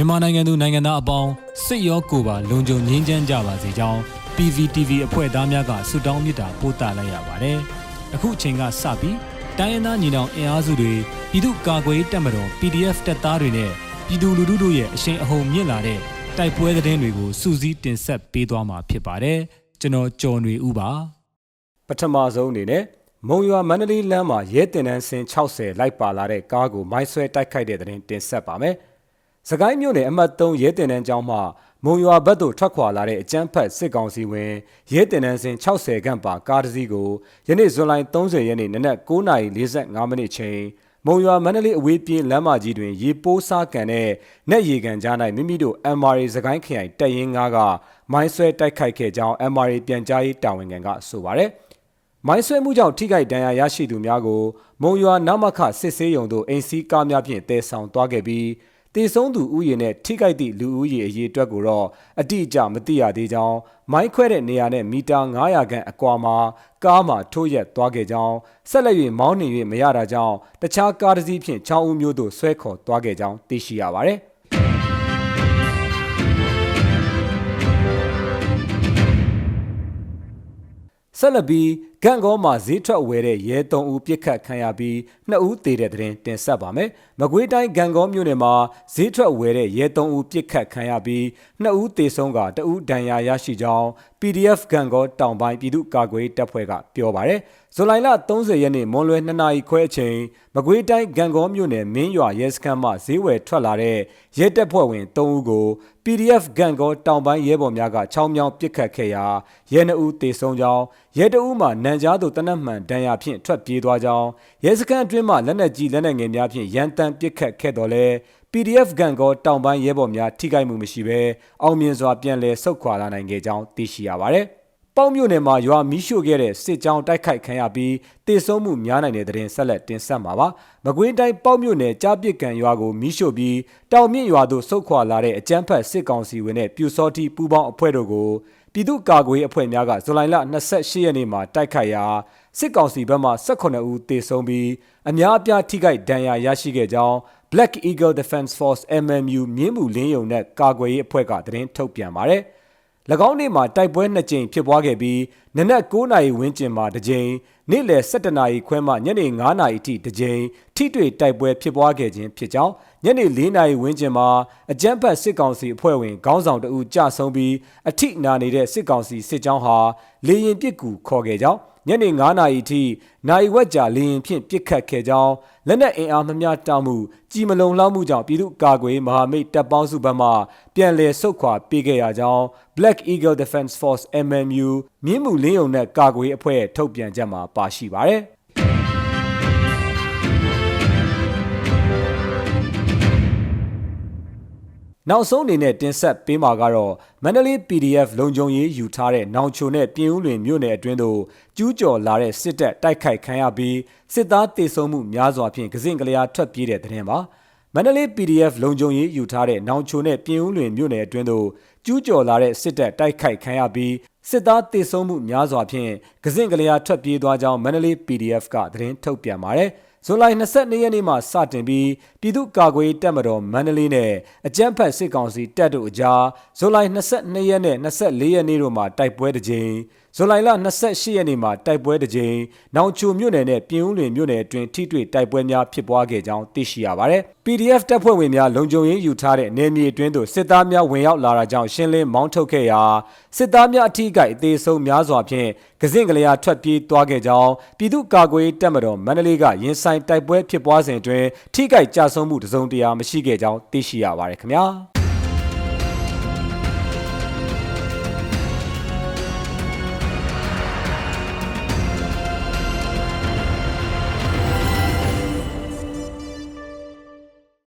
မြန်မာနိုင်ငံသူနိုင်ငံသားအပေါင်းစိတ်ရောကိုယ်ပါလုံခြုံငြိမ်းချမ်းကြပါစေကြောင်း PVTV အဖွဲ့သားများကဆုတောင်းမေတ္တာပို့သလိုက်ရပါတယ်။အခုအချိန်ကစပြီးတိုင်းရင်းသားညီနောင်အင်အားစုတွေပြည်သူ့ကာကွယ်ရေးတပ်မတော် PDF တပ်သားတွေနဲ့ပြည်သူလူထုတို့ရဲ့အရှိန်အဟုန်မြင့်လာတဲ့တိုက်ပွဲသတင်းတွေကိုစူးစီးတင်ဆက်ပေးသွားမှာဖြစ်ပါတယ်။ကျွန်တော်ကျော်နေဦးပါပထမဆုံးအနေနဲ့မုံရွာမန္တလေးလမ်းမှာရဲတင်တန်းစင်60လိုက်ပါလာတဲ့ကားကိုမိုင်းဆွဲတိုက်ခိုက်တဲ့တဲ့တင်တင်ဆက်ပါမယ်။ စကိုင်းမြို့နယ်အမှတ်3ရဲတင်တန်းကျောင်းမှမုံရွာဘက်သို့ထွက်ခွာလာတဲ့အကြမ်းဖက်စစ်ကောင်စီဝင်ရဲတင်တန်းစင်60ခန့်ပါကားတစ်စီးကိုယနေ့ဇွန်လ30ရက်နေ့နနက်9:45မိနစ်ချိန်မုံရွာမန္တလေးအဝေးပြေးလမ်းမကြီးတွင်ရေပိုးစားကန်တဲ့နက်ရေကန်ကြား၌မိမိတို့ MRA စကိုင်းခရိုင်တပ်ရင်း9ကမိုင်းဆွဲတိုက်ခိုက်ခဲ့ကြောင်း MRA ပြန်ကြားရေးတာဝန်ခံကဆိုပါတယ်။မိုင်းဆွဲမှုကြောင့်ထိခိုက်ဒဏ်ရာရရှိသူများကိုမုံရွာနမခစစ်ဆေးရုံသို့အိမ်စီးကားများဖြင့်တည်ဆောင်သွားခဲ့ပြီး တေဆုံးသူဥယျာဉ်နဲ့ထိခိုက်သည့်လူဦးရေအရေအတွက်ကိုတော့အတိအကျမသိရသေးကြောင်းမိုင်းခွဲတဲ့နေရာနဲ့မီတာ900ခန့်အကွာမှာကားမှာထိုးရက်သွားခဲ့ကြောင်းဆက်လက်၍မောင်းနှင်၍မရတာကြောင့်တခြားကားတစ်စီးဖြင့်ချောင်းဦးမျိုးသို့ဆွဲခေါ်သွားခဲ့ကြောင်းသိရှိရပါသည်ဆက်လက်ပြီး ဂန့်ကောမှာဈေးထွက်ဝယ်တဲ့ရဲ၃ဦးပြစ်ခတ်ခံရပြီး2ဦးသေတဲ့တဲ့တင်တင်ဆက်ပါမယ်။မကွေးတိုင်းဂန့်ကောမြို့နယ်မှာဈေးထွက်ဝယ်တဲ့ရဲ၃ဦးပြစ်ခတ်ခံရပြီး2ဦးသေဆုံးက2ဦးဒဏ်ရာရရှိကြောင်း PDF ဂန့်ကောတောင်ပိုင်းပြည်သူ့ကာကွယ်တပ်ဖွဲ့ကပြောပါရယ်။ဇူလိုင်လ30ရက်နေ့မွန်လွယ်2နာရီခွဲအချိန်မကွေးတိုင်းဂန့်ကောမြို့နယ်မင်းရွာရဲစခန်းမှဈေးဝယ်ထွက်လာတဲ့ရဲတပ်ဖွဲ့ဝင်3ဦးကို PDF ဂန့်ကောတောင်ပိုင်းရဲဘော်များကချောင်းမြောင်းပစ်ခတ်ခဲ့ရာရဲ2ဦးသေဆုံးကြောင်းရဲ2ဦးမှနန်ကြားသို့တနက်မှန်ဒဏ်ရာဖြင့်ထွက်ပြေးသွားကြောင်းရဲစခန်းအတွင်းမှလက်နက်ကြီးလက်နက်ငယ်များဖြင့်ရန်တမ်းပစ်ခတ်ခဲ့တော်လဲ PDF ဂန်ကောတောင်ပိုင်းရဲဘော်များထိခိုက်မှုမရှိဘဲအောင်မြင်စွာပြန်လည်ဆုတ်ခွာလာနိုင်ခဲ့ကြောင်းသိရှိရပါတယ်။ ပေါက်မြို့နယ်မှာရွာမီးရှို့ခဲ့တဲ့စစ်ကြောင်းတိုက်ခိုက်ခံရပြီးတေဆုံးမှုများနိုင်တဲ့တဲ့ရင်ဆက်လက်တင်ဆက်မှာပါ။မကွေးတိုင်းပေါက်မြို့နယ်ကြားပစ်ကံရွာကိုမီးရှို့ပြီးတောင်မြင့်ရွာသို့ဆုတ်ခွာလာတဲ့အကြမ်းဖက်စစ်ကောင်စီဝင်တဲ့ပြူစောတိပူးပေါင်းအဖွဲ့တို့ကိုပြည်သူ့ကာကွယ်ရေးအဖွဲ့များကဇူလိုင်လ28ရက်နေ့မှာတိုက်ခိုက်ရာစစ်ကောင်စီဘက်မှ18ဦးသေဆုံးပြီးအများအပြားထိခိုက်ဒဏ်ရာရရှိခဲ့ကြောင်း Black Eagle Defense Force MMU မြင်းမှုလင်းယုံနဲ့ကာကွယ်ရေးအဖွဲ့ကသတင်းထုတ်ပြန်ပါတယ်။၎ င်းနေ့မှာတိုက်ပွဲနှစ်ကြိမ်ဖြစ်ပွားခဲ့ပြီးနနက်9နာရီဝန်းကျင်မှာတစ်ကြိမ်နေ့လယ်17နာရီခွဲမှညနေ9နာရီထိတစ်ကြိမ်ထိတွေ့တိုက်ပွဲဖြစ်ပွားခဲ့ခြင်းဖြစ်ကြောင်း ညနေ4နာရီဝန်းကျင်မှာအကြမ်းဖက်စစ်ကောင်စီအဖွဲ့ဝင်ခေါင်းဆောင်တအူကြဆုံးပြီးအထိနာနေတဲ့စစ်ကောင်စီစစ်ကြောင်းဟာလေရင်ပစ်ကူခေါ်ခဲ့ကြောင်းညနေ9နာရီထိနိုင်ဝက်ကြာလေရင်ဖြင့်ပစ်ခတ်ခဲ့ကြောင်းလက်နက်အင်အားမမျှတမှုကြီးမလုံလောက်မှုကြောင့်ပြည်သူ့ကာကွယ်မဟာမိတ်တပ်ပေါင်းစုဘက်မှပြန်လည်ဆုတ်ခွာပေးခဲ့ရကြောင်း Black Eagle Defense Force MMU မြင်းမှုလင်းယုံနဲ့ကာကွယ်အဖွဲ့ထုတ်ပြန်ချက်မှာပါရှိပါတယ်။ နောက်ဆုံးအနေနဲ့တင်ဆက်ပေးမှာကတော့မန္တလေး PDF လုံခြုံရေးယူထားတဲ့နောင်ချိုနဲ့ပြင်ဦးလွင်မြို့နယ်အတွင်းသို့ကျူးကျော်လာတဲ့စစ်တပ်တိုက်ခိုက်ခံရပြီးစစ်သားတေဆုံးမှုများစွာဖြင့်ကစင်ကလျာထွက်ပြေးတဲ့တဲ့တင်ပါမန္တလေး PDF လုံခြုံရေးယူထားတဲ့နောင်ချိုနဲ့ပြင်ဦးလွင်မြို့နယ်အတွင်းသို့ကျူးကျော်လာတဲ့စစ်တပ်တိုက်ခိုက်ခံရပြီးစစ်သားတေဆုံးမှုများစွာဖြင့်ကစင်ကလျာထွက်ပြေးသွားကြောင်းမန္တလေး PDF ကသတင်းထုတ်ပြန်ပါတယ်။ ဇွန်လ22ရက်နေ့မှစတင်ပြီးပြည်သူ့ကာကွယ်တပ်မတော်မန္တလေးနဲ့အကြမ်းဖက်စစ်ကောင်စီတပ်တို့အကြားဇွန်လ22ရက်နဲ့24ရက်နေ့တို့မှာတိုက်ပွဲတစ်ကြိမ် ဇူလိုင်လ28ရက်နေ့မှာတိုက်ပွဲတစ်ကြိမ်နောင်ချိုမြို့နယ်နဲ့ပြင်ဦးလွင်မြို့နယ်အတွင်းထိတွေ့တိုက်ပွဲများဖြစ်ပွားခဲ့ကြောင်းသိရှိရပါတယ်။ PDF တပ်ဖွဲ့ဝင်များလုံခြုံရေးယူထားတဲ့နယ်မြေအတွင်းသို့စစ်သားများဝင်ရောက်လာတာကြောင့်ရှင်းလင်းမောင်းထုတ်ခဲ့ရာစစ်သားများအထူးကိအသေးဆုံးများစွာဖြင့်ကစင့်ကလေးအားထွက်ပြေးသွားခဲ့ကြောင်းပြည်သူ့ကာကွယ်တပ်မတော်မန္တလေးကရင်ဆိုင်တိုက်ပွဲဖြစ်ပွားစဉ်အတွင်းထိခိုက်ကြဆုံးမှုတစုံတရာမရှိခဲ့ကြောင်းသိရှိရပါတယ်ခင်ဗျာ။